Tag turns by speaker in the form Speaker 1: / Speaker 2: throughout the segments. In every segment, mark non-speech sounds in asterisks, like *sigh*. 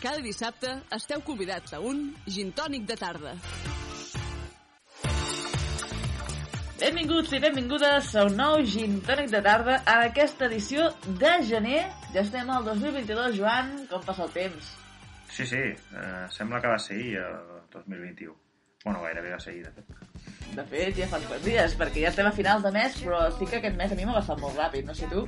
Speaker 1: Cada dissabte esteu convidats a un gin tònic de tarda.
Speaker 2: Benvinguts i benvingudes a un nou gin tònic de tarda a aquesta edició de gener. Ja estem al 2022, Joan, com passa el temps?
Speaker 3: Sí, sí, eh, sembla que va ser ahir, el 2021. Bueno, gairebé va ser ahir, de fet.
Speaker 2: De fet, ja fa uns quants dies, perquè ja estem a finals de mes, però sí que aquest mes a mi m'ha passat molt ràpid, no sé tu.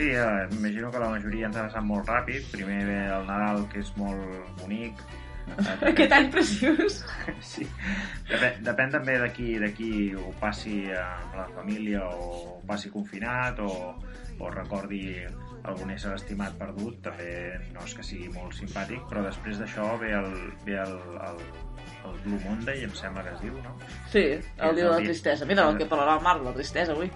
Speaker 3: Sí, eh, imagino que la majoria ens ha passat molt ràpid. Primer ve el Nadal, que és molt bonic. *laughs* Eh,
Speaker 2: Aquest any preciós.
Speaker 3: Sí. Depèn, depèn també de qui, de qui ho passi amb la família o ho passi confinat o, o recordi algun ésser estimat perdut. També no és que sigui molt simpàtic, però després d'això ve el, ve el, el, el Blue Monday, em sembla que es diu, no?
Speaker 2: Sí, el dia de la tristesa. Mira, el que parlarà el Marc, la tristesa, avui.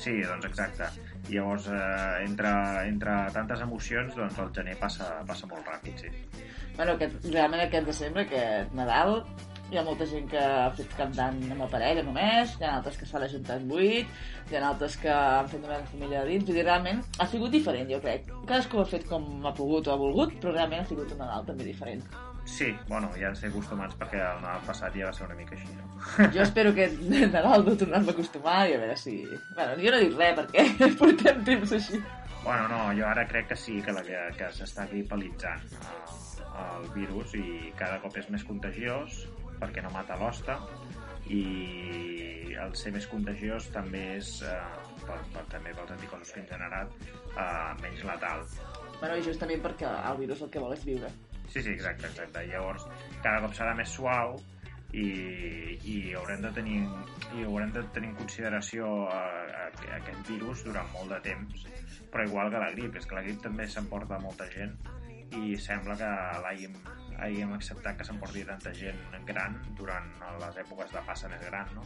Speaker 3: Sí, doncs exacte. I llavors, eh, entre, entre tantes emocions, doncs el gener passa, passa molt ràpid, sí.
Speaker 2: Bueno, aquest, realment aquest desembre, aquest Nadal, hi ha molta gent que ha fet cantant amb la parella només, hi ha altres que s'han ajuntat vuit, hi ha altres que han fet la família de dins, dir, realment ha sigut diferent, jo crec. Cadascú ha fet com ha pogut o ha volgut, però realment ha sigut un Nadal també diferent.
Speaker 3: Sí, bueno, ja ens he acostumats perquè el Nadal passat ja va ser una mica així, no? *laughs*
Speaker 2: Jo espero que Nadal no tornem a acostumar i a veure si... Bueno, jo no dic res perquè *laughs* portem temps així.
Speaker 3: Bueno, no, jo ara crec que sí, que, la, que, que s'està gripalitzant el, el virus i cada cop és més contagiós perquè no mata l'hoste i el ser més contagiós també és, eh, per, per, també pels anticossos que han generat, eh, menys letal.
Speaker 2: Bueno, i justament perquè el virus el que vol és viure.
Speaker 3: Sí, sí, exacte, exacte. Llavors, cada cop serà més suau i, i haurem de tenir i haurem de tenir en consideració eh, a, aquest virus durant molt de temps però igual que la grip, és que la grip també s'emporta molta gent i sembla que l'hàgim hàgim acceptat que s'emporti tanta gent gran durant les èpoques de passa més gran, no?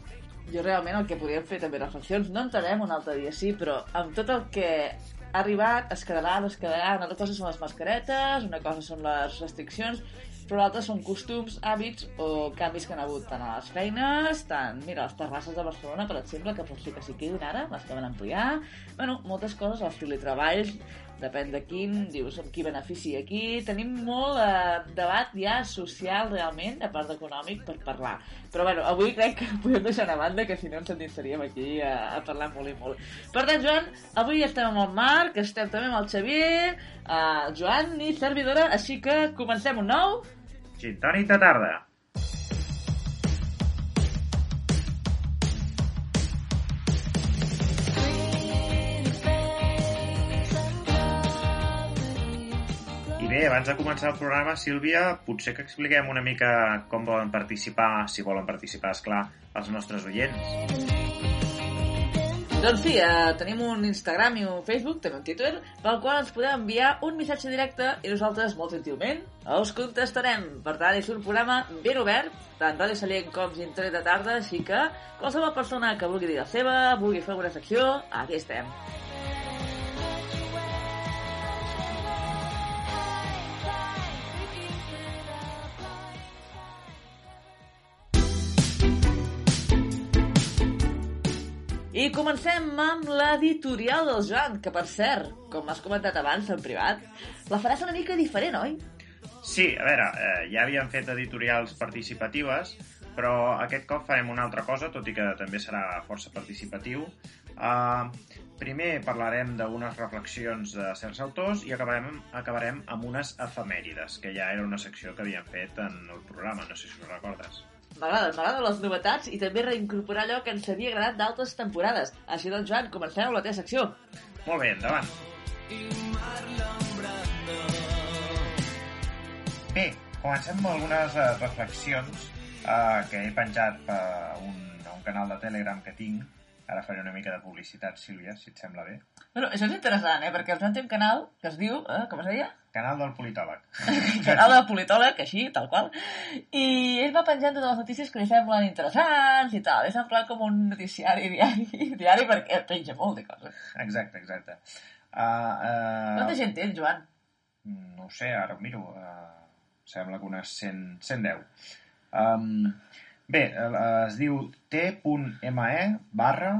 Speaker 2: Jo realment el que podríem fer també reflexions, no entrarem un altre dia sí, però amb tot el que ha arribat es quedarà, no es quedarà, una cosa són les mascaretes, una cosa són les restriccions, però l'altra són costums, hàbits o canvis que han hagut tant a les feines, tant, mira, les terrasses de Barcelona, per exemple, que pot ser que s'hi quedin ara, les que van ampliar, bueno, moltes coses, els teletreballs, depèn de quin, dius, amb qui beneficia aquí, tenim molt eh, debat ja social realment, a part d'econòmic, per parlar. Però bueno, avui crec que *laughs* podem deixar a banda, que si no ens endinsaríem aquí a, a parlar molt i molt. Per tant, Joan, avui estem amb el estem també amb el Xavier, eh, Joan i servidora, així que comencem un nou...
Speaker 3: Gin tònic de tarda. Bé, abans de començar el programa, Sílvia, potser que expliquem una mica com volen participar, si volen participar, és clar, els nostres oients.
Speaker 2: Doncs sí, eh, tenim un Instagram i un Facebook, també un Twitter, pel qual ens podeu enviar un missatge directe i nosaltres, molt gentilment, us contestarem. Per tant, és un programa ben obert, tant Ràdio Sallent com Gintonet de tarda, així que qualsevol persona que vulgui dir la seva, vulgui fer alguna secció, aquí estem. I comencem amb l'editorial del Joan, que per cert, com has comentat abans en privat, la faràs una mica diferent, oi?
Speaker 3: Sí, a veure, eh, ja havíem fet editorials participatives, però aquest cop farem una altra cosa, tot i que també serà força participatiu. Uh, primer parlarem d'unes reflexions de certs autors i acabarem, acabarem amb unes efemèrides, que ja era una secció que havíem fet en el programa, no sé si us recordes.
Speaker 2: M'agrada, m'agraden les novetats i també reincorporar allò que ens havia agradat d'altres temporades. Així doncs, Joan, comencem amb la teva secció.
Speaker 3: Molt bé, endavant. Bé, comencem amb algunes uh, reflexions uh, que he penjat a un, a un canal de Telegram que tinc. Ara faré una mica de publicitat, Sílvia, si et sembla bé.
Speaker 2: Bueno, això és interessant, eh? Perquè el Joan té un canal que es diu... Eh, com es deia?
Speaker 3: Canal del politòleg. *laughs*
Speaker 2: canal de politòleg, així, tal qual. I ell va penjant totes les notícies que li semblen interessants i tal. És en plan com un noticiari diari, *laughs* diari perquè penja molt de coses.
Speaker 3: Exacte, exacte. Uh, uh,
Speaker 2: Quanta gent té, el Joan?
Speaker 3: No sé, ara ho miro. Uh, sembla que unes 100, 110. Um, bé, es diu t.me barra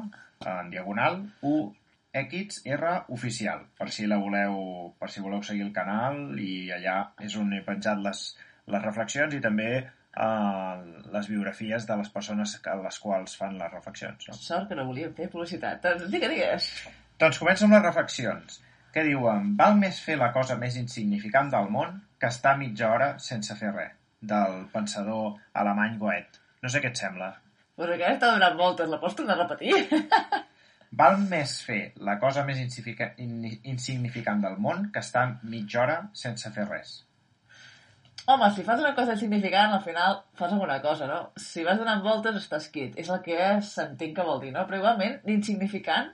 Speaker 3: en diagonal 1
Speaker 4: Equids R oficial, per si la voleu, per si voleu seguir el canal i allà és on he penjat les, les reflexions i també eh, les biografies de les persones a les quals fan les reflexions. No?
Speaker 2: Sort que no volíem fer publicitat. Doncs digues, digues.
Speaker 4: Doncs començo amb les reflexions, que diuen val més fer la cosa més insignificant del món que estar mitja hora sense fer res, del pensador alemany Goethe. No sé què et sembla.
Speaker 2: Pues aquesta ha donat moltes, la pots tornar a repetir? *laughs*
Speaker 4: Val més fer la cosa més insignifica- in- insignificant del món que estar mitja hora sense fer res.
Speaker 2: Home, si fas una cosa insignificant, al final fas alguna cosa, no? Si vas donant voltes, estàs quit. És el que s'entén que vol dir, no? Però igualment, l'insignificant...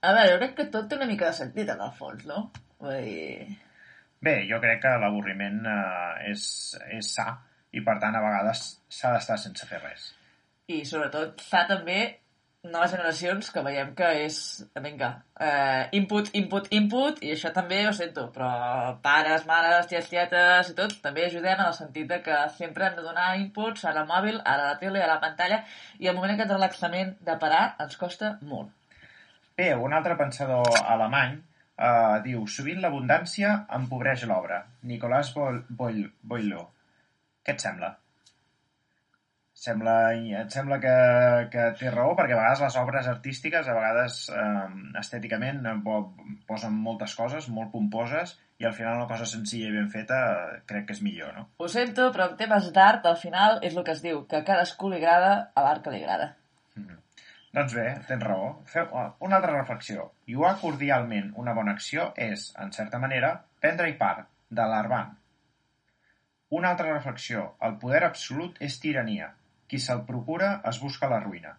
Speaker 2: A veure, jo crec que tot té una mica de sentit, en el fons, no? Vull dir...
Speaker 4: Bé, jo crec que l'avorriment eh, és, és sa i per tant a vegades s'ha d'estar sense fer res.
Speaker 2: I sobretot fa també noves generacions que veiem que és, vinga, eh, input, input, input, i això també ho sento, però pares, mares, ties, tietes i tot, també ajudem en el sentit de que sempre hem de donar inputs a la mòbil, a la tele, a la pantalla, i el moment aquest relaxament de parar ens costa molt.
Speaker 4: Bé, un altre pensador alemany eh, diu sovint l'abundància empobreix l'obra. Nicolás Boil. Què et sembla? Sembla, et sembla que, que té raó perquè a vegades les obres artístiques a vegades eh, estèticament eh, po- posen moltes coses molt pomposes i al final una cosa senzilla i ben feta eh, crec que és millor, no?
Speaker 2: Ho sento, però en temes d'art, al final, és el que es diu, que a cadascú li agrada a l'art que li agrada.
Speaker 4: Doncs bé, tens raó. Feu oh, una altra reflexió. Lluar cordialment una bona acció és, en certa manera, prendre-hi part, de l'arbant. Una altra reflexió. El poder absolut és tirania. Qui se'l procura es busca la ruïna.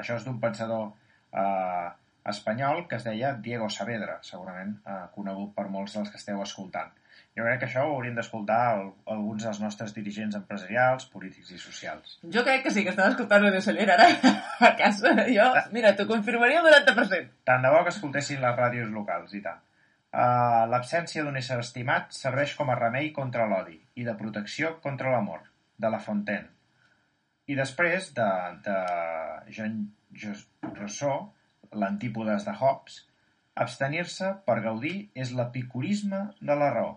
Speaker 4: Això és d'un pensador eh, espanyol que es deia Diego Saavedra, segurament eh, conegut per molts dels que esteu escoltant. Jo crec que això ho haurien d'escoltar alguns dels nostres dirigents empresarials, polítics i socials.
Speaker 2: Jo crec que sí, que estan escoltant Radio Celler ara *laughs* a casa. Jo, mira, t'ho confirmaria el 90%.
Speaker 4: Tant de bo que escoltessin les ràdios locals, i tant. Uh, L'absència d'un ésser estimat serveix com a remei contra l'odi i de protecció contra l'amor, de La Fontaine. I després de, de Jean Rousseau, l'antípodes de Hobbes, abstenir-se per gaudir és l'epicurisme de la raó.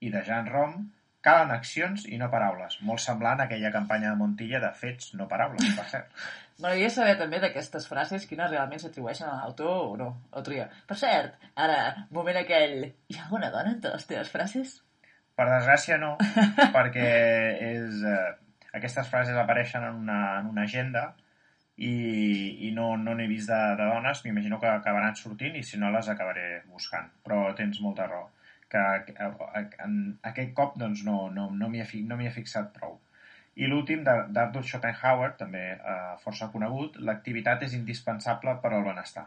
Speaker 4: I de Jean Rom, calen accions i no paraules, molt semblant a aquella campanya de Montilla de fets, no paraules, per cert. *laughs*
Speaker 2: M'agradaria saber també d'aquestes frases quines realment s'atribueixen a l'autor o no, l'autoria. Per cert, ara, moment aquell... Hi ha alguna dona entre les teves frases?
Speaker 4: Per desgràcia no, *laughs* perquè és, eh, aquestes frases apareixen en una, en una agenda i, i no no n'he vist de, de dones, m'imagino que acabaran sortint i si no les acabaré buscant, però tens molta raó que eh, en aquest cop doncs, no, no, no m'hi he, no he fixat prou. I l'últim, d'Arthur Schopenhauer, també eh, força conegut, l'activitat és indispensable per al benestar.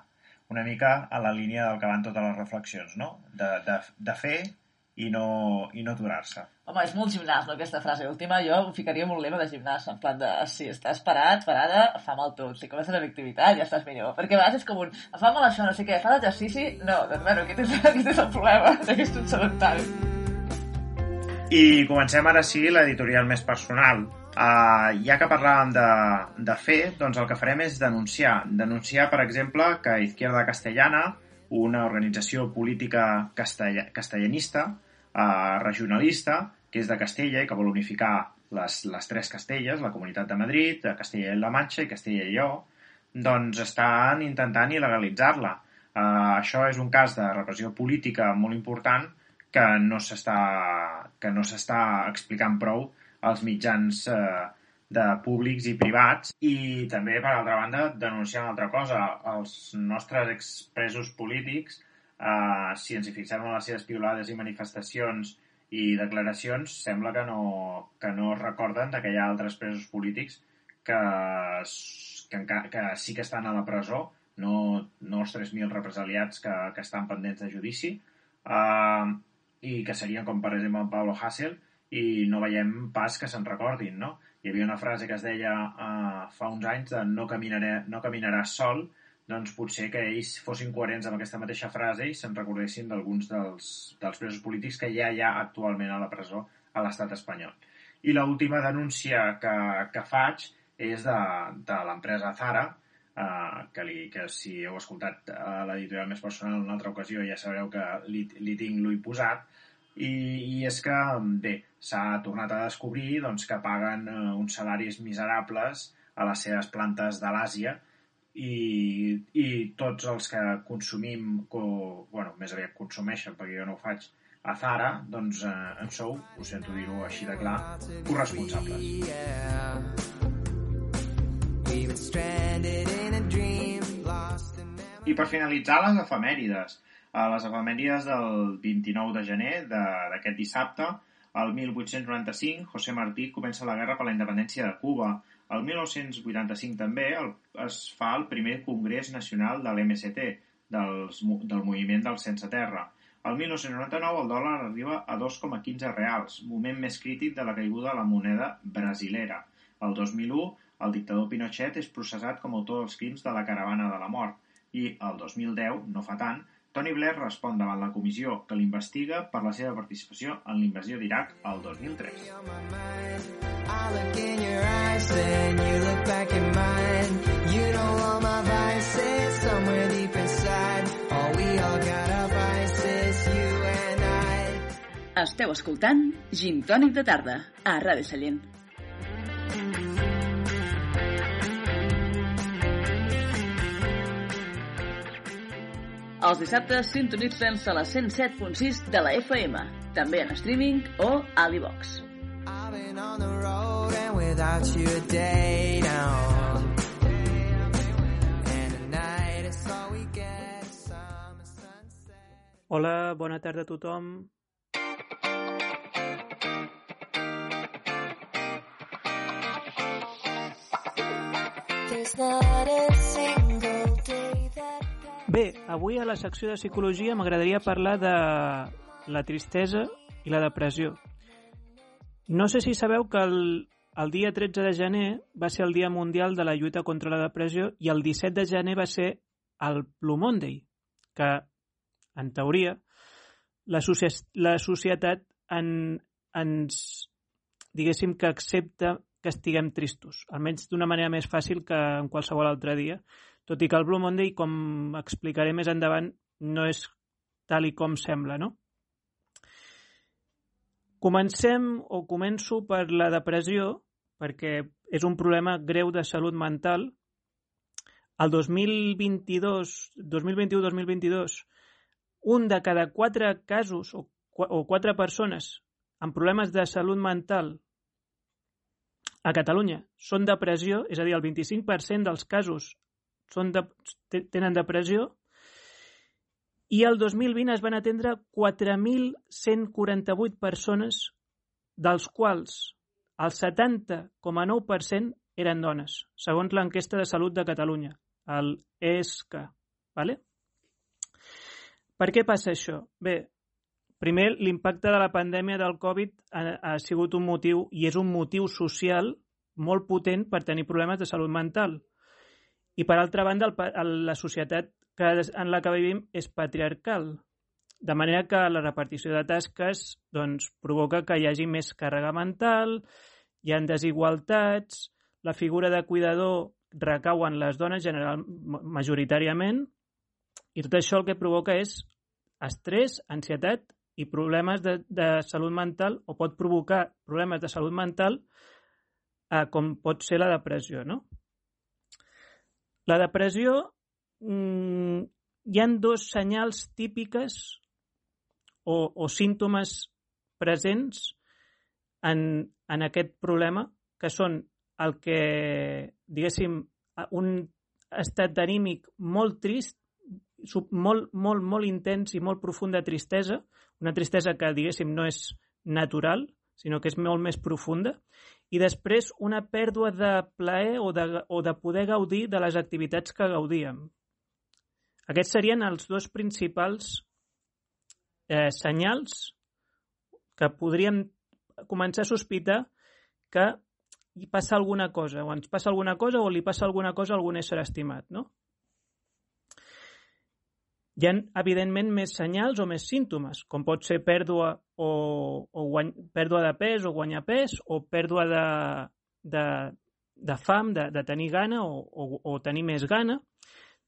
Speaker 4: Una mica a la línia del que van totes les reflexions, no? De, de, de fer i no, i no aturar-se.
Speaker 2: Home, és molt gimnàs, no, aquesta frase última. Jo ho ficaria un lema de gimnàs, en plan de, si estàs parat, parada, fa mal tot. Si comences amb activitat, ja estàs millor. Perquè a vegades és com un, fa mal això, no sé què, fa l'exercici? No, doncs bueno, aquest és, *laughs* aquest és el problema *laughs* d'aquest sedentari.
Speaker 4: I comencem ara sí l'editorial més personal. Uh, ja que parlàvem de, de fer, doncs el que farem és denunciar. Denunciar, per exemple, que Izquierda Castellana, una organització política castella, castellanista, uh, regionalista, que és de Castella i que vol unificar les, les tres Castelles, la Comunitat de Madrid, de Castella i La Manxa i Castella i Lleó, doncs estan intentant il·legalitzar-la. Uh, això és un cas de repressió política molt important que no s'està que no s'està explicant prou als mitjans eh, de públics i privats i també, per altra banda, denunciar una altra cosa. Els nostres expresos polítics, eh, si ens hi fixem en les seves piulades i manifestacions i declaracions, sembla que no, que no recorden de que hi ha altres presos polítics que, que, que sí que estan a la presó, no, no els 3.000 represaliats que, que estan pendents de judici, eh, i que serien com per exemple en Pablo Hasél i no veiem pas que se'n recordin, no? Hi havia una frase que es deia uh, fa uns anys de no, caminaré, no caminaràs sol, doncs potser que ells fossin coherents amb aquesta mateixa frase i se'n recordessin d'alguns dels, dels presos polítics que ja hi ha actualment a la presó a l'estat espanyol. I l'última denúncia que, que faig és de, de l'empresa Zara, uh, que, li, que si heu escoltat uh, l'editorial més personal en una altra ocasió ja sabreu que li, li tinc l'ull posat, i, i és que, bé, s'ha tornat a descobrir doncs, que paguen uh, uns salaris miserables a les seves plantes de l'Àsia i, i tots els que consumim, co, bueno, més aviat consumeixen, perquè jo no ho faig, a Zara, doncs eh, en sou, ho sento dir-ho així de clar, corresponsables. I per finalitzar, les efemèrides. A les efemèrides del 29 de gener d'aquest dissabte, el 1895, José Martí comença la guerra per la independència de Cuba. El 1985 també el, es fa el primer Congrés Nacional de l'MST, del moviment del Sense Terra. El 1999 el dòlar arriba a 2,15 reals, moment més crític de la caiguda de la moneda brasilera. El 2001 el dictador Pinochet és processat com a autor dels crims de la caravana de la mort i, el 2010, no fa tant, Tony Blair respon davant la comissió que l'investiga per la seva participació en l'invasió d'Iraq el 2003.
Speaker 5: Esteu escoltant Gin Tònic de tarda a Ràdio Sallent. Els dissabtes sintonitza'ns a la 107.6 de la FM, també en streaming o a l'iVox.
Speaker 6: Hola, bona tarda a tothom. There's not a single Bé, avui a la secció de psicologia m'agradaria parlar de la tristesa i la depressió. No sé si sabeu que el, el dia 13 de gener va ser el Dia Mundial de la lluita contra la depressió i el 17 de gener va ser el Blue Monday, que, en teoria, la, la societat en, ens, diguéssim, que accepta que estiguem tristos, almenys d'una manera més fàcil que en qualsevol altre dia, tot i que el Blue Monday, com explicaré més endavant, no és tal i com sembla, no? Comencem o començo per la depressió, perquè és un problema greu de salut mental. El 2022, 2021-2022, un de cada quatre casos o, o quatre persones amb problemes de salut mental a Catalunya són depressió, és a dir, el 25% dels casos són de, tenen depressió, i el 2020 es van atendre 4.148 persones, dels quals el 70,9% eren dones, segons l'enquesta de salut de Catalunya, el ESC. Vale? Per què passa això? Bé, primer, l'impacte de la pandèmia del Covid ha, ha sigut un motiu, i és un motiu social molt potent per tenir problemes de salut mental. I per altra banda, el, la societat que, en la que vivim és patriarcal, de manera que la repartició de tasques doncs, provoca que hi hagi més càrrega mental, hi ha desigualtats, la figura de cuidador recau en les dones general, majoritàriament, i tot això el que provoca és estrès, ansietat i problemes de, de salut mental o pot provocar problemes de salut mental eh, com pot ser la depressió, no? La depressió, mmm, hi han dos senyals típiques o, o símptomes presents en, en aquest problema, que són el que, diguéssim, un estat d'anímic molt trist, molt, molt, molt intens i molt profunda tristesa, una tristesa que, diguéssim, no és natural, sinó que és molt més profunda, i després una pèrdua de plaer o de, o de poder gaudir de les activitats que gaudíem. Aquests serien els dos principals eh, senyals que podríem començar a sospitar que hi passa alguna cosa, o ens passa alguna cosa, o li passa alguna cosa a algun ésser estimat, no? Hi ha, evidentment, més senyals o més símptomes, com pot ser pèrdua, o, o guany, pèrdua de pes o guanyar pes, o pèrdua de, de, de fam, de, de tenir gana o, o, o tenir més gana,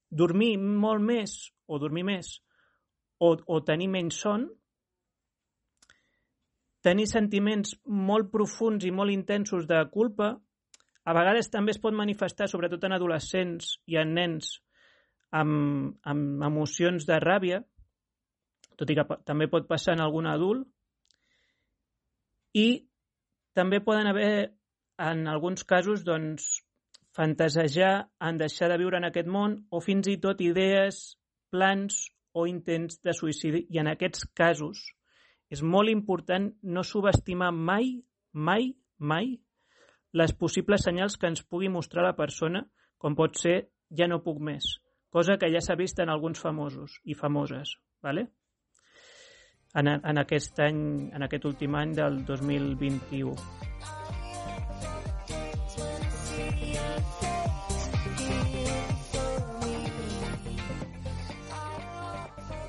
Speaker 6: dormir molt més o dormir més o, o tenir menys son, tenir sentiments molt profuns i molt intensos de culpa, a vegades també es pot manifestar, sobretot en adolescents i en nens, amb, amb emocions de ràbia, tot i que també pot passar en algun adult, i també poden haver, en alguns casos, doncs, fantasejar en deixar de viure en aquest món o fins i tot idees, plans o intents de suïcidi. I en aquests casos és molt important no subestimar mai, mai, mai les possibles senyals que ens pugui mostrar la persona, com pot ser ja no puc més, cosa que ja s'ha vist en alguns famosos i famoses. ¿vale? en, en aquest any, en aquest últim any del 2021.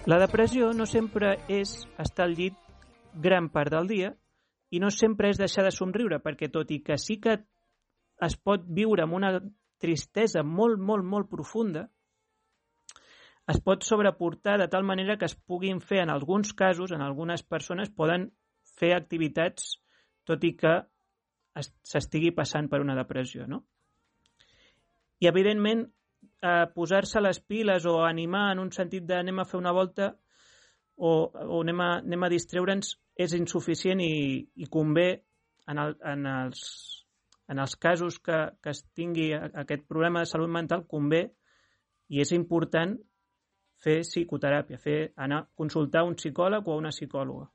Speaker 6: La depressió no sempre és estar al llit gran part del dia i no sempre és deixar de somriure, perquè tot i que sí que es pot viure amb una tristesa molt, molt, molt profunda, es pot sobreportar de tal manera que es puguin fer, en alguns casos, en algunes persones, poden fer activitats tot i que s'estigui passant per una depressió, no? I, evidentment, eh, posar-se les piles o animar en un sentit de anem a fer una volta o, o anem a, anem a distreure'ns és insuficient i, i convé en, el, en, els, en els casos que, que es tingui aquest problema de salut mental, convé i és important fer psicoteràpia, fer anar a consultar un psicòleg o una psicòloga.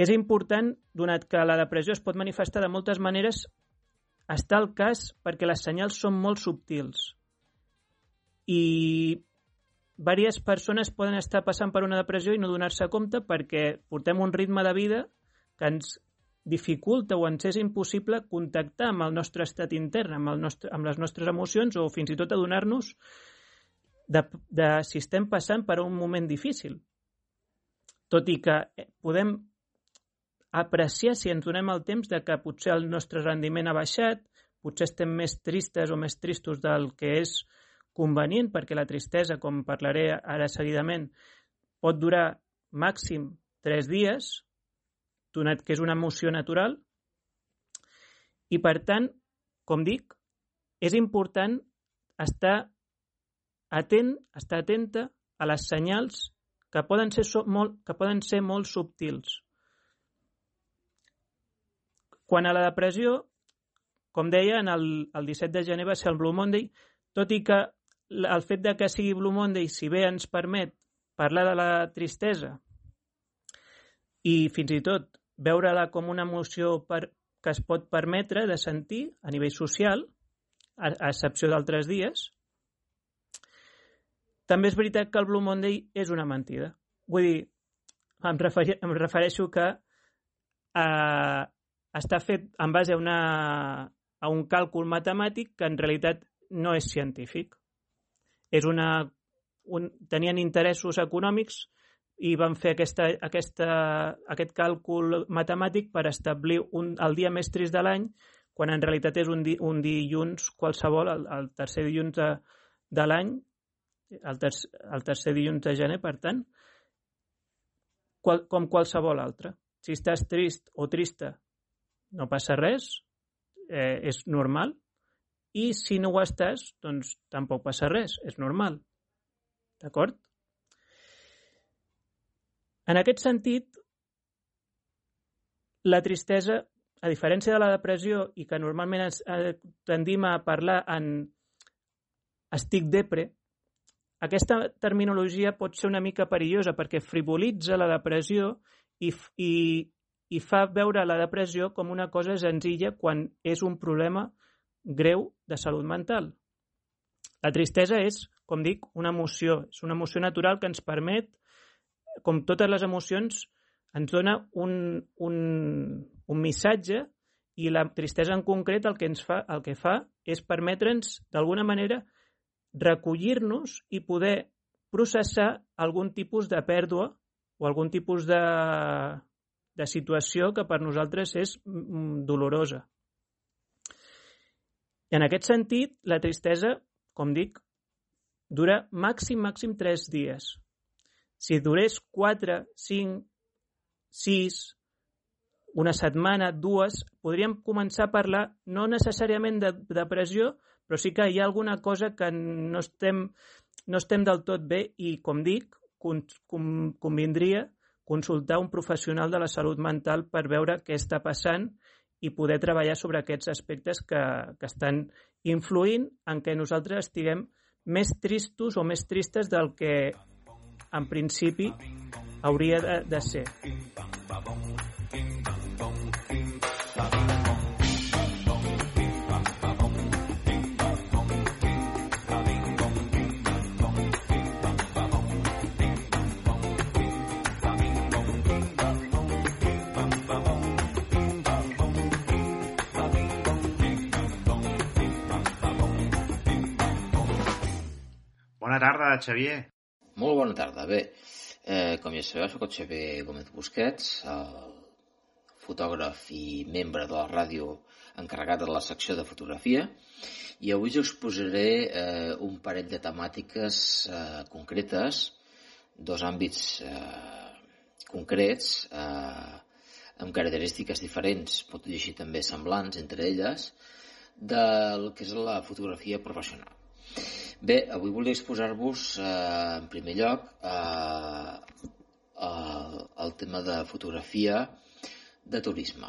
Speaker 6: És important, donat que la depressió es pot manifestar de moltes maneres, està el cas perquè les senyals són molt subtils i diverses persones poden estar passant per una depressió i no donar-se compte perquè portem un ritme de vida que ens dificulta o ens és impossible contactar amb el nostre estat intern, amb, el nostre, amb les nostres emocions o fins i tot adonar-nos de, de si estem passant per un moment difícil. Tot i que eh, podem apreciar si ens donem el temps de que potser el nostre rendiment ha baixat, potser estem més tristes o més tristos del que és convenient, perquè la tristesa, com parlaré ara seguidament, pot durar màxim tres dies, donat que és una emoció natural i, per tant, com dic, és important estar atent, estar atenta a les senyals que poden ser, molt, que poden ser molt subtils. Quan a la depressió, com deia, en el, el 17 de gener va ser el Blue Monday, tot i que el fet de que sigui Blue Monday, si bé ens permet parlar de la tristesa i fins i tot veure-la com una emoció per, que es pot permetre de sentir a nivell social, a, a excepció d'altres dies. També és veritat que el Blue Monday és una mentida. Vull dir, em, referi, em refereixo que eh, està fet en base a, una, a un càlcul matemàtic que en realitat no és científic. És una, un, tenien interessos econòmics i van fer aquesta, aquesta, aquest càlcul matemàtic per establir un, el dia més trist de l'any, quan en realitat és un, di, un dilluns qualsevol, el, el tercer dilluns de, de l'any, el, ter, el tercer dilluns de gener, per tant, qual, com qualsevol altre. Si estàs trist o trista, no passa res, eh, és normal, i si no ho estàs, doncs tampoc passa res, és normal. D'acord? En aquest sentit, la tristesa, a diferència de la depressió i que normalment es, eh, tendim a parlar en estic depre, aquesta terminologia pot ser una mica perillosa perquè frivolitza la depressió i, i, i fa veure la depressió com una cosa senzilla quan és un problema greu de salut mental. La tristesa és, com dic, una emoció. És una emoció natural que ens permet com totes les emocions, ens dona un, un, un missatge i la tristesa en concret el que ens fa, el que fa és permetre'ns, d'alguna manera, recollir-nos i poder processar algun tipus de pèrdua o algun tipus de, de situació que per nosaltres és mm, dolorosa. I en aquest sentit, la tristesa, com dic, dura màxim, màxim 3 dies. Si durés 4, 5, 6, una setmana, dues, podríem començar a parlar no necessàriament de depressió, però sí que hi ha alguna cosa que no estem, no estem del tot bé i, com dic, convindria consultar un professional de la salut mental per veure què està passant i poder treballar sobre aquests aspectes que, que estan influint en què nosaltres estiguem més tristos o més tristes del que en principi hauria de, de ser.
Speaker 4: Bona tarda, Xavier.
Speaker 7: Molt bona tarda. Bé, eh, com ja sabeu, soc el Xavier Gómez Busquets, el fotògraf i membre de la ràdio encarregat de la secció de fotografia, i avui us posaré eh, un parell de temàtiques eh, concretes, dos àmbits eh, concrets, eh, amb característiques diferents, pot dir així també semblants entre elles, del que és la fotografia professional. Bé, avui volia exposar-vos, eh, en primer lloc, eh, eh, el tema de fotografia de turisme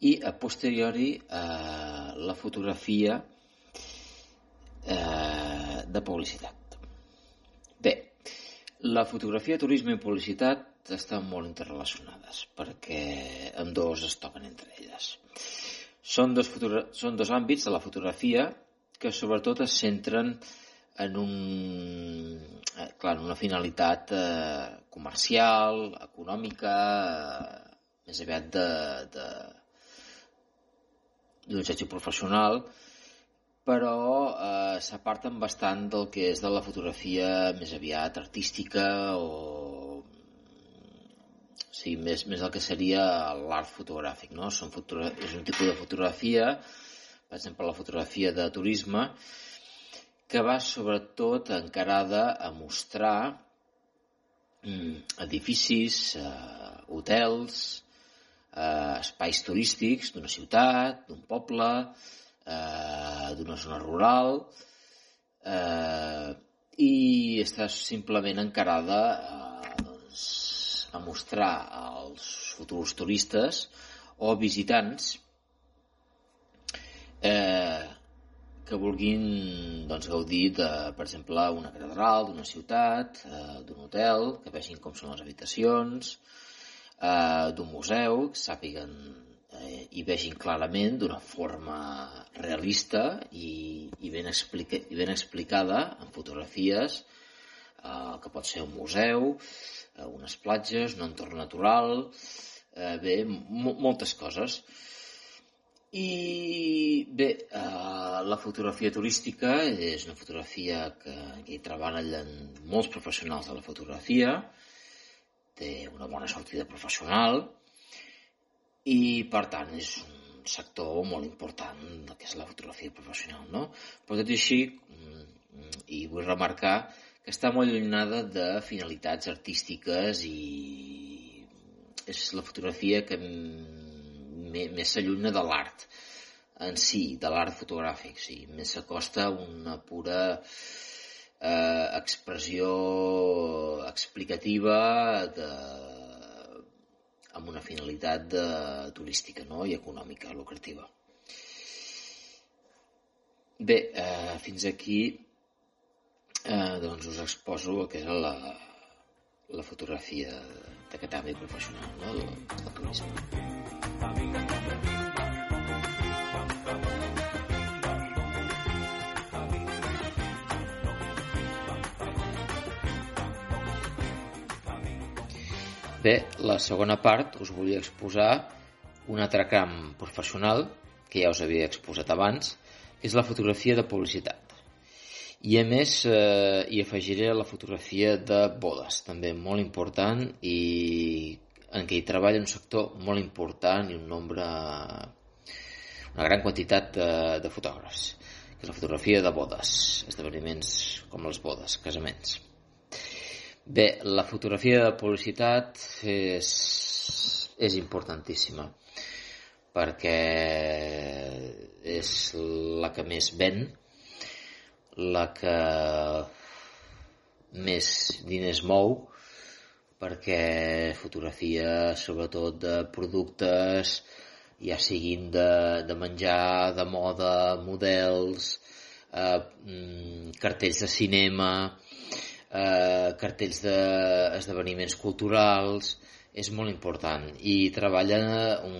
Speaker 7: i a posteriori eh, la fotografia eh, de publicitat. Bé, la fotografia, turisme i publicitat estan molt interrelacionades perquè amb dos es toquen entre elles. Són dos, són dos àmbits de la fotografia que sobretot es centren en, un, eh, clar, en una finalitat eh, comercial, econòmica, eh, més aviat de, de, d'un objectiu professional, però eh, s'aparten bastant del que és de la fotografia més aviat artística o sí, més, més el que seria l'art fotogràfic. No? Són fotogra és un tipus de fotografia per exemple, la fotografia de turisme, que va sobretot encarada a mostrar mm, edificis, eh, hotels, eh, espais turístics d'una ciutat, d'un poble, eh, d'una zona rural, eh, i està simplement encarada eh, doncs, a mostrar als futurs turistes o visitants eh, que vulguin doncs, gaudir de, per exemple, una catedral, d'una ciutat, eh, d'un hotel, que vegin com són les habitacions, eh, d'un museu, que sàpiguen eh, i vegin clarament d'una forma realista i, i, ben explica, i ben explicada en fotografies eh, que pot ser un museu, eh, unes platges, un entorn natural, eh, bé, moltes coses. I bé, eh, la fotografia turística és una fotografia que, hi treballen molts professionals de la fotografia, té una bona sortida professional i per tant és un sector molt important que és la fotografia professional. No? Però tot i així, mm, i vull remarcar que està molt allunyada de finalitats artístiques i és la fotografia que més s'allunya de l'art en si, de l'art fotogràfic, sí. Més s'acosta a una pura eh, expressió explicativa de, amb una finalitat de, turística no? i econòmica, lucrativa. Bé, eh, fins aquí eh, doncs us exposo el que és la, la fotografia d'aquest àmbit professional, no? del, del turisme. Bé, la segona part us volia exposar un altre camp professional que ja us havia exposat abans, és la fotografia de publicitat. I a més eh, hi afegiré la fotografia de bodes, també molt important i en què hi treballa un sector molt important i un nombre, una gran quantitat de, de fotògrafs, que és la fotografia de bodes, esdeveniments com les bodes, casaments. Bé, la fotografia de publicitat és, és importantíssima perquè és la que més ven, la que més diners mou, perquè fotografia sobretot de productes ja siguin de, de menjar, de moda, models, eh, mm, cartells de cinema, eh, cartells d'esdeveniments culturals, és molt important i treballa un,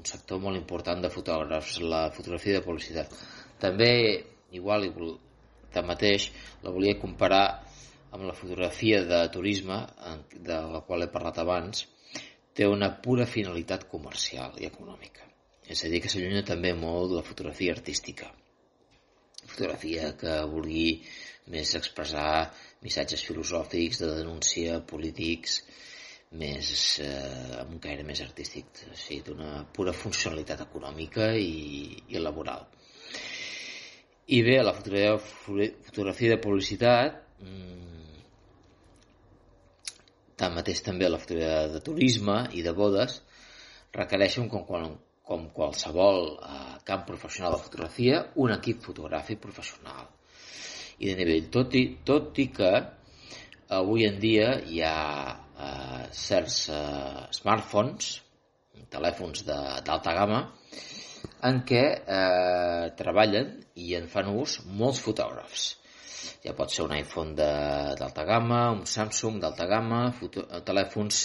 Speaker 7: un sector molt important de fotògrafs, la fotografia de publicitat. També, igual, tanmateix, la volia comparar amb la fotografia de turisme, de la qual he parlat abans, té una pura finalitat comercial i econòmica. És a dir, que s'allunya també molt de la fotografia artística. Fotografia que vulgui més expressar missatges filosòfics, de denúncia, polítics, més, eh, amb un caire més artístic, o sigui, d'una pura funcionalitat econòmica i, i laboral. I bé, la fotografia, fotografia de publicitat mmm, Tanmateix també la fotografia de turisme i de bodes requereixen, com, com, com qualsevol eh, camp professional de fotografia, un equip fotogràfic professional i de nivell. Tot i, tot i que avui en dia hi ha eh, certs eh, smartphones, telèfons d'alta gamma, en què eh, treballen i en fan ús molts fotògrafs ja pot ser un iPhone d'alta gamma, un Samsung d'alta gamma, telèfons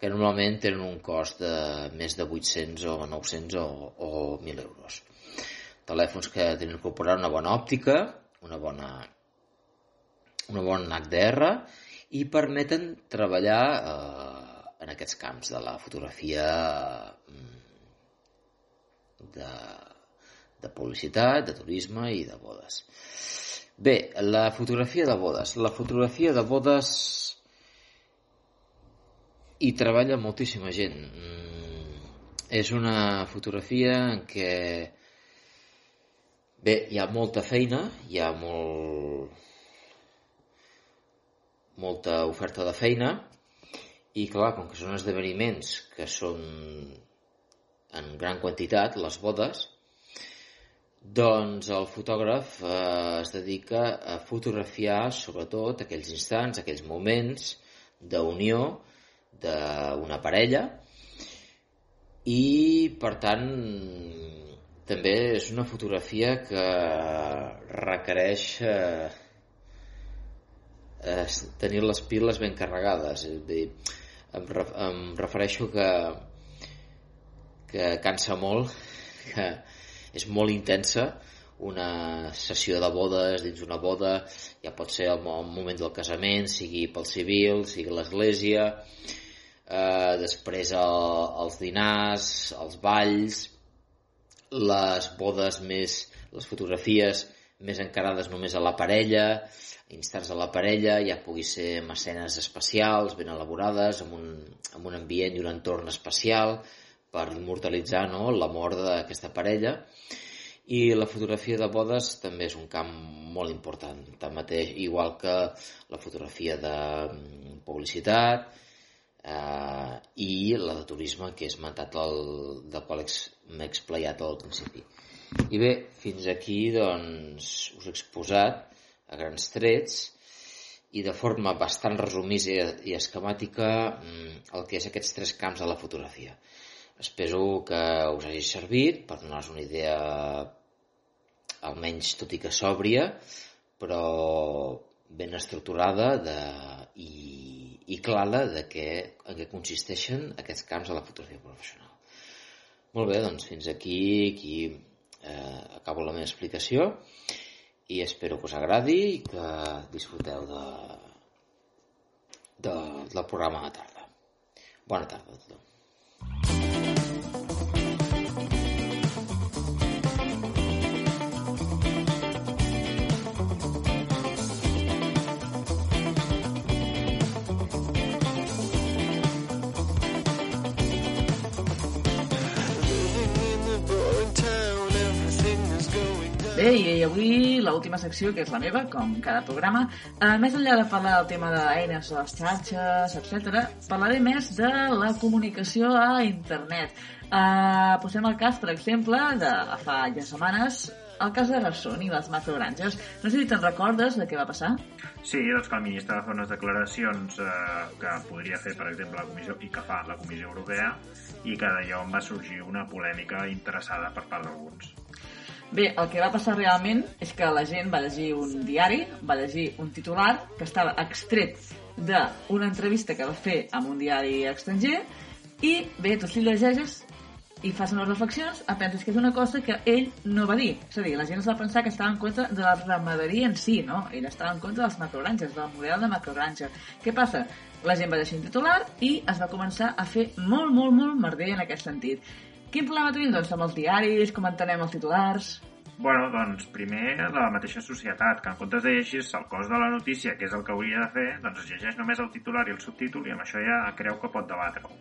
Speaker 7: que normalment tenen un cost de més de 800 o 900 o, o 1.000 euros. Telèfons que tenen incorporar una bona òptica, una bona, una bona HDR i permeten treballar eh, en aquests camps de la fotografia mm, de, de publicitat, de turisme i de bodes. Bé, la fotografia de bodes. La fotografia de bodes hi treballa moltíssima gent. Mm, és una fotografia en què bé, hi ha molta feina, hi ha molt molta oferta de feina i clar, com que són esdeveniments que són en gran quantitat, les bodes, doncs el fotògraf eh, es dedica a fotografiar sobretot aquells instants, aquells moments d'unió d'una parella i per tant també és una fotografia que requereix eh, eh, tenir les piles ben carregades. És dir, em, em refereixo que que cansa molt que, és molt intensa una sessió de bodes dins una boda ja pot ser el moment del casament sigui pel civil, sigui l'església eh, després el, els dinars els balls les bodes més les fotografies més encarades només a la parella instants a la parella ja pugui ser amb escenes especials ben elaborades amb un, amb un ambient i un entorn especial per immortalitzar no, la mort d'aquesta parella i la fotografia de bodes també és un camp molt important, tanmateix, igual que la fotografia de mm, publicitat eh, i la de turisme que he esmentat el, del qual m'he explayat al principi. I bé, fins aquí doncs, us he exposat a grans trets i de forma bastant resumida i esquemàtica mm, el que és aquests tres camps de la fotografia. Espero que us hagi servit per donar-vos una idea almenys tot i que sòbria, però ben estructurada de, i, i clara de què, en què consisteixen aquests camps de la fotografia professional. Molt bé, doncs fins aquí, aquí eh, acabo la meva explicació i espero que us agradi i que disfruteu de, de, del programa de tarda. Bona tarda a tothom.
Speaker 2: Bé, i avui l'última secció, que és la meva, com cada programa, eh, més enllà de parlar del tema d'eines de les xarxes, etc, parlaré més de la comunicació a internet. Eh, posem el cas, per exemple, de fa ja setmanes, el cas de Garçon i les macrogranges. No sé si te'n recordes de què va passar?
Speaker 3: Sí, doncs que el ministre va fer unes declaracions eh, que podria fer, per exemple, la Comissió, i que fa la Comissió Europea, i que d'allò en va sorgir una polèmica interessada per part d'alguns.
Speaker 2: Bé, el que va passar realment és que la gent va llegir un diari, va llegir un titular que estava extret d'una entrevista que va fer amb un diari estranger i bé, tu si llegeixes i fas unes reflexions, penses que és una cosa que ell no va dir. És a dir, la gent es va pensar que estava en contra de la ramaderia en si, no? Ell estava en contra dels macrogranges, del model de macrogranja. Què passa? La gent va deixar un titular i es va començar a fer molt, molt, molt merder en aquest sentit. Quin problema tenim, doncs, amb els diaris, com entenem els titulars?
Speaker 3: Bueno, doncs primer la mateixa societat, que en comptes de llegir el cos de la notícia, que és el que hauria de fer, doncs es llegeix només el titular i el subtítol i amb això ja creu que pot debatre-ho.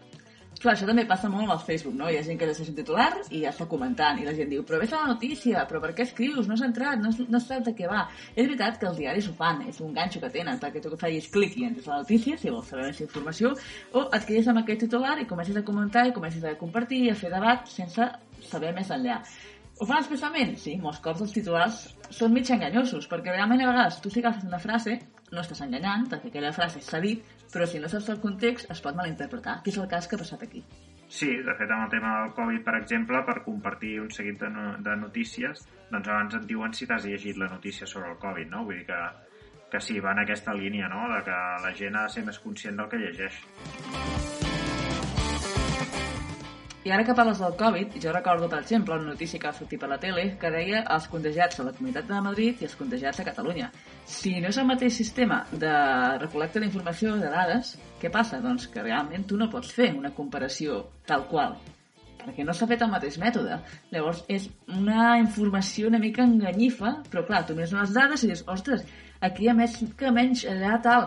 Speaker 2: Clar, això també passa molt amb el Facebook, no? Hi ha gent que llegeix un titular i ja està comentant, i la gent diu, però ves la notícia, però per què escrius? No has entrat, no, no saps de què va. És veritat que els diaris ho fan, és un ganxo que tenen, perquè tu que facis clic i entres a la notícia, si vols saber més informació, o et quedes amb aquest titular i comences a comentar i comences a compartir i a fer debat sense saber més enllà. Ho fan especialment? Sí, molts cops els titulars són mig enganyosos, perquè realment a vegades tu si agafes una frase no estàs enganyant, perquè aquella frase s'ha dit, però si no saps el context es pot malinterpretar, que és el cas que ha passat aquí.
Speaker 3: Sí, de fet, amb el tema del Covid, per exemple, per compartir un seguit de, no de notícies, doncs abans et diuen si t'has llegit la notícia sobre el Covid, no? Vull dir que, que sí, va en aquesta línia, no?, de que la gent ha de ser més conscient del que llegeix.
Speaker 2: I ara que parles del Covid, jo recordo, per exemple, una notícia que va sortir per la tele que deia els contagiats a la Comunitat de Madrid i els contagiats a Catalunya. Si no és el mateix sistema de recolecta d'informació de dades, què passa? Doncs que realment tu no pots fer una comparació tal qual perquè no s'ha fet el mateix mètode. Llavors, és una informació una mica enganyifa, però clar, tu mires unes dades i dius, ostres, aquí hi ha més que menys allà tal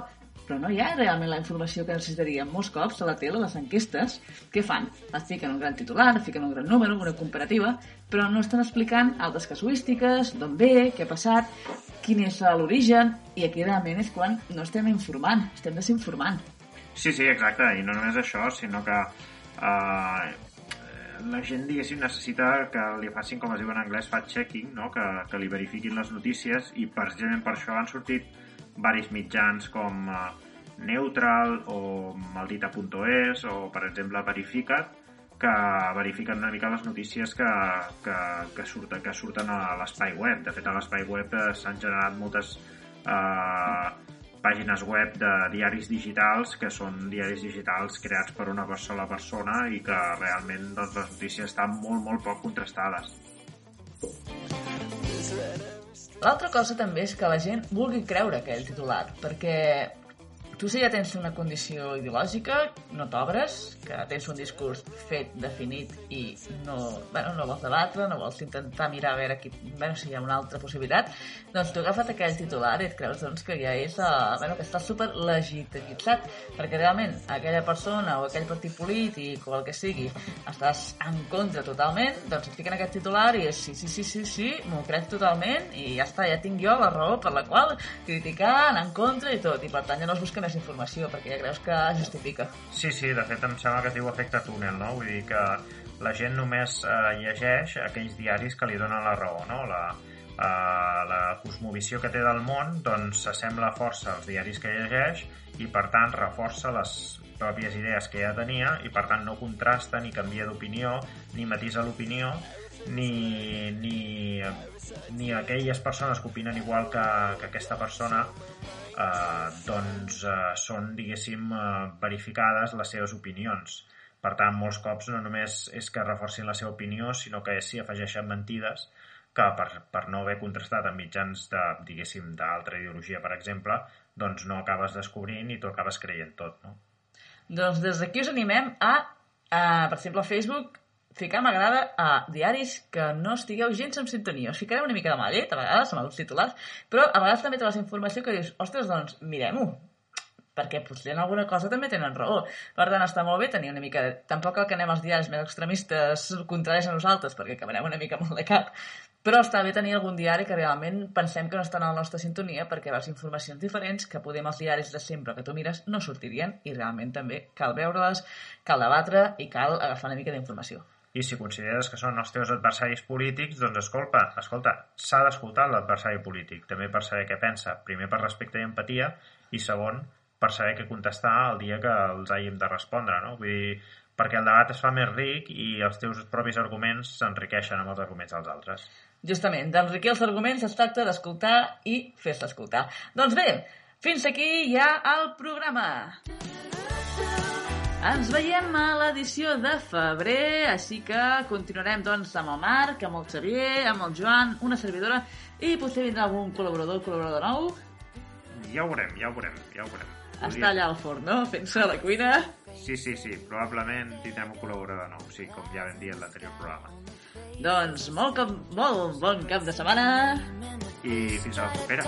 Speaker 2: però no hi ha realment la informació que necessitaríem. Molts cops a la tele, les enquestes, què fan? Es fiquen un gran titular, fiquen un gran número, una comparativa, però no estan explicant altres casuístiques, d'on ve, què ha passat, quin és l'origen, i aquí realment és quan no estem informant, estem desinformant.
Speaker 3: Sí, sí, exacte, i no només això, sinó que uh, la gent, diguéssim, necessita que li facin, com es diu en anglès, fact-checking, no? que, que li verifiquin les notícies, i precisament per això han sortit varis mitjans com uh, Neutral o Maldita.es o, per exemple, Verificat, que verifiquen una mica les notícies que, que, que, surten, que surten a l'espai web. De fet, a l'espai web eh, s'han generat moltes eh, pàgines web de diaris digitals que són diaris digitals creats per una sola persona i que realment doncs, les notícies estan molt, molt poc contrastades.
Speaker 2: L'altra cosa també és que la gent vulgui creure aquell titular, perquè Tu si ja tens una condició ideològica, no t'obres, que tens un discurs fet, definit i no, bueno, no vols debatre, no vols intentar mirar a veure aquí, bueno, si hi ha una altra possibilitat, doncs tu agafat aquell titular i et creus doncs, que ja és, uh, bueno, que està super legitimitzat, perquè realment aquella persona o aquell partit polític o el que sigui estàs en contra totalment, doncs et fiquen aquest titular i és sí, sí, sí, sí, sí, m'ho crec totalment i ja està, ja tinc jo la raó per la qual criticar, anar en contra i tot, i per tant ja no es busca més informació, perquè ja creus que justifica.
Speaker 3: Sí, sí, de fet em sembla que es diu efecte túnel, no? Vull dir que la gent només eh, llegeix aquells diaris que li donen la raó, no? La, eh, la cosmovisió que té del món doncs s'assembla força als diaris que llegeix i per tant reforça les pròpies idees que ja tenia i per tant no contrasta ni canvia d'opinió ni matisa l'opinió ni, ni, ni aquelles persones que opinen igual que, que aquesta persona eh, doncs eh, són, diguéssim, eh, verificades les seves opinions. Per tant, molts cops no només és que reforcin la seva opinió, sinó que s'hi afegeixen mentides que per, per no haver contrastat amb mitjans de, diguéssim, d'altra ideologia, per exemple, doncs no acabes descobrint i tu acabes creient tot, no?
Speaker 2: Doncs des d'aquí us animem a, a, per exemple, a Facebook, ficar m'agrada a diaris que no estigueu gens en sintonia. Us ficareu una mica de mallet, a vegades, amb els titulars, però a vegades també trobes informació que dius, ostres, doncs, mirem-ho. perquè potser en alguna cosa també tenen raó. Per tant, està molt bé tenir una mica... De... Tampoc cal que anem als diaris més extremistes contraris a nosaltres, perquè acabarem una mica molt de cap. Però està bé tenir algun diari que realment pensem que no estan a la nostra sintonia perquè veus informacions diferents que podem els diaris de sempre que tu mires no sortirien i realment també cal veure-les, cal debatre i cal agafar una mica d'informació.
Speaker 3: I si consideres que són els teus adversaris polítics, doncs escolta, escolta, s'ha d'escoltar l'adversari polític, també per saber què pensa, primer per respecte i empatia, i segon, per saber què contestar el dia que els hàgim de respondre, no? Vull dir, perquè el debat es fa més ric i els teus propis arguments s'enriqueixen amb els arguments dels altres.
Speaker 2: Justament, d'enriquir els arguments es tracta d'escoltar i fer-se escoltar. Doncs bé, fins aquí ja el programa. Ens veiem a l'edició de febrer, així que continuarem doncs amb el Marc, amb el Xavier, amb el Joan, una servidora, i potser vindrà algun col·laborador, col·laborador nou.
Speaker 3: Ja ho veurem, ja ho veurem, ja ho veurem.
Speaker 2: Està allà al forn, no? Fent-se la cuina.
Speaker 3: Sí, sí, sí, probablement tindrem un col·laborador nou, sí, com ja vam dir en l'anterior programa.
Speaker 2: Doncs molt, cap, molt bon cap de setmana.
Speaker 3: I fins a la propera.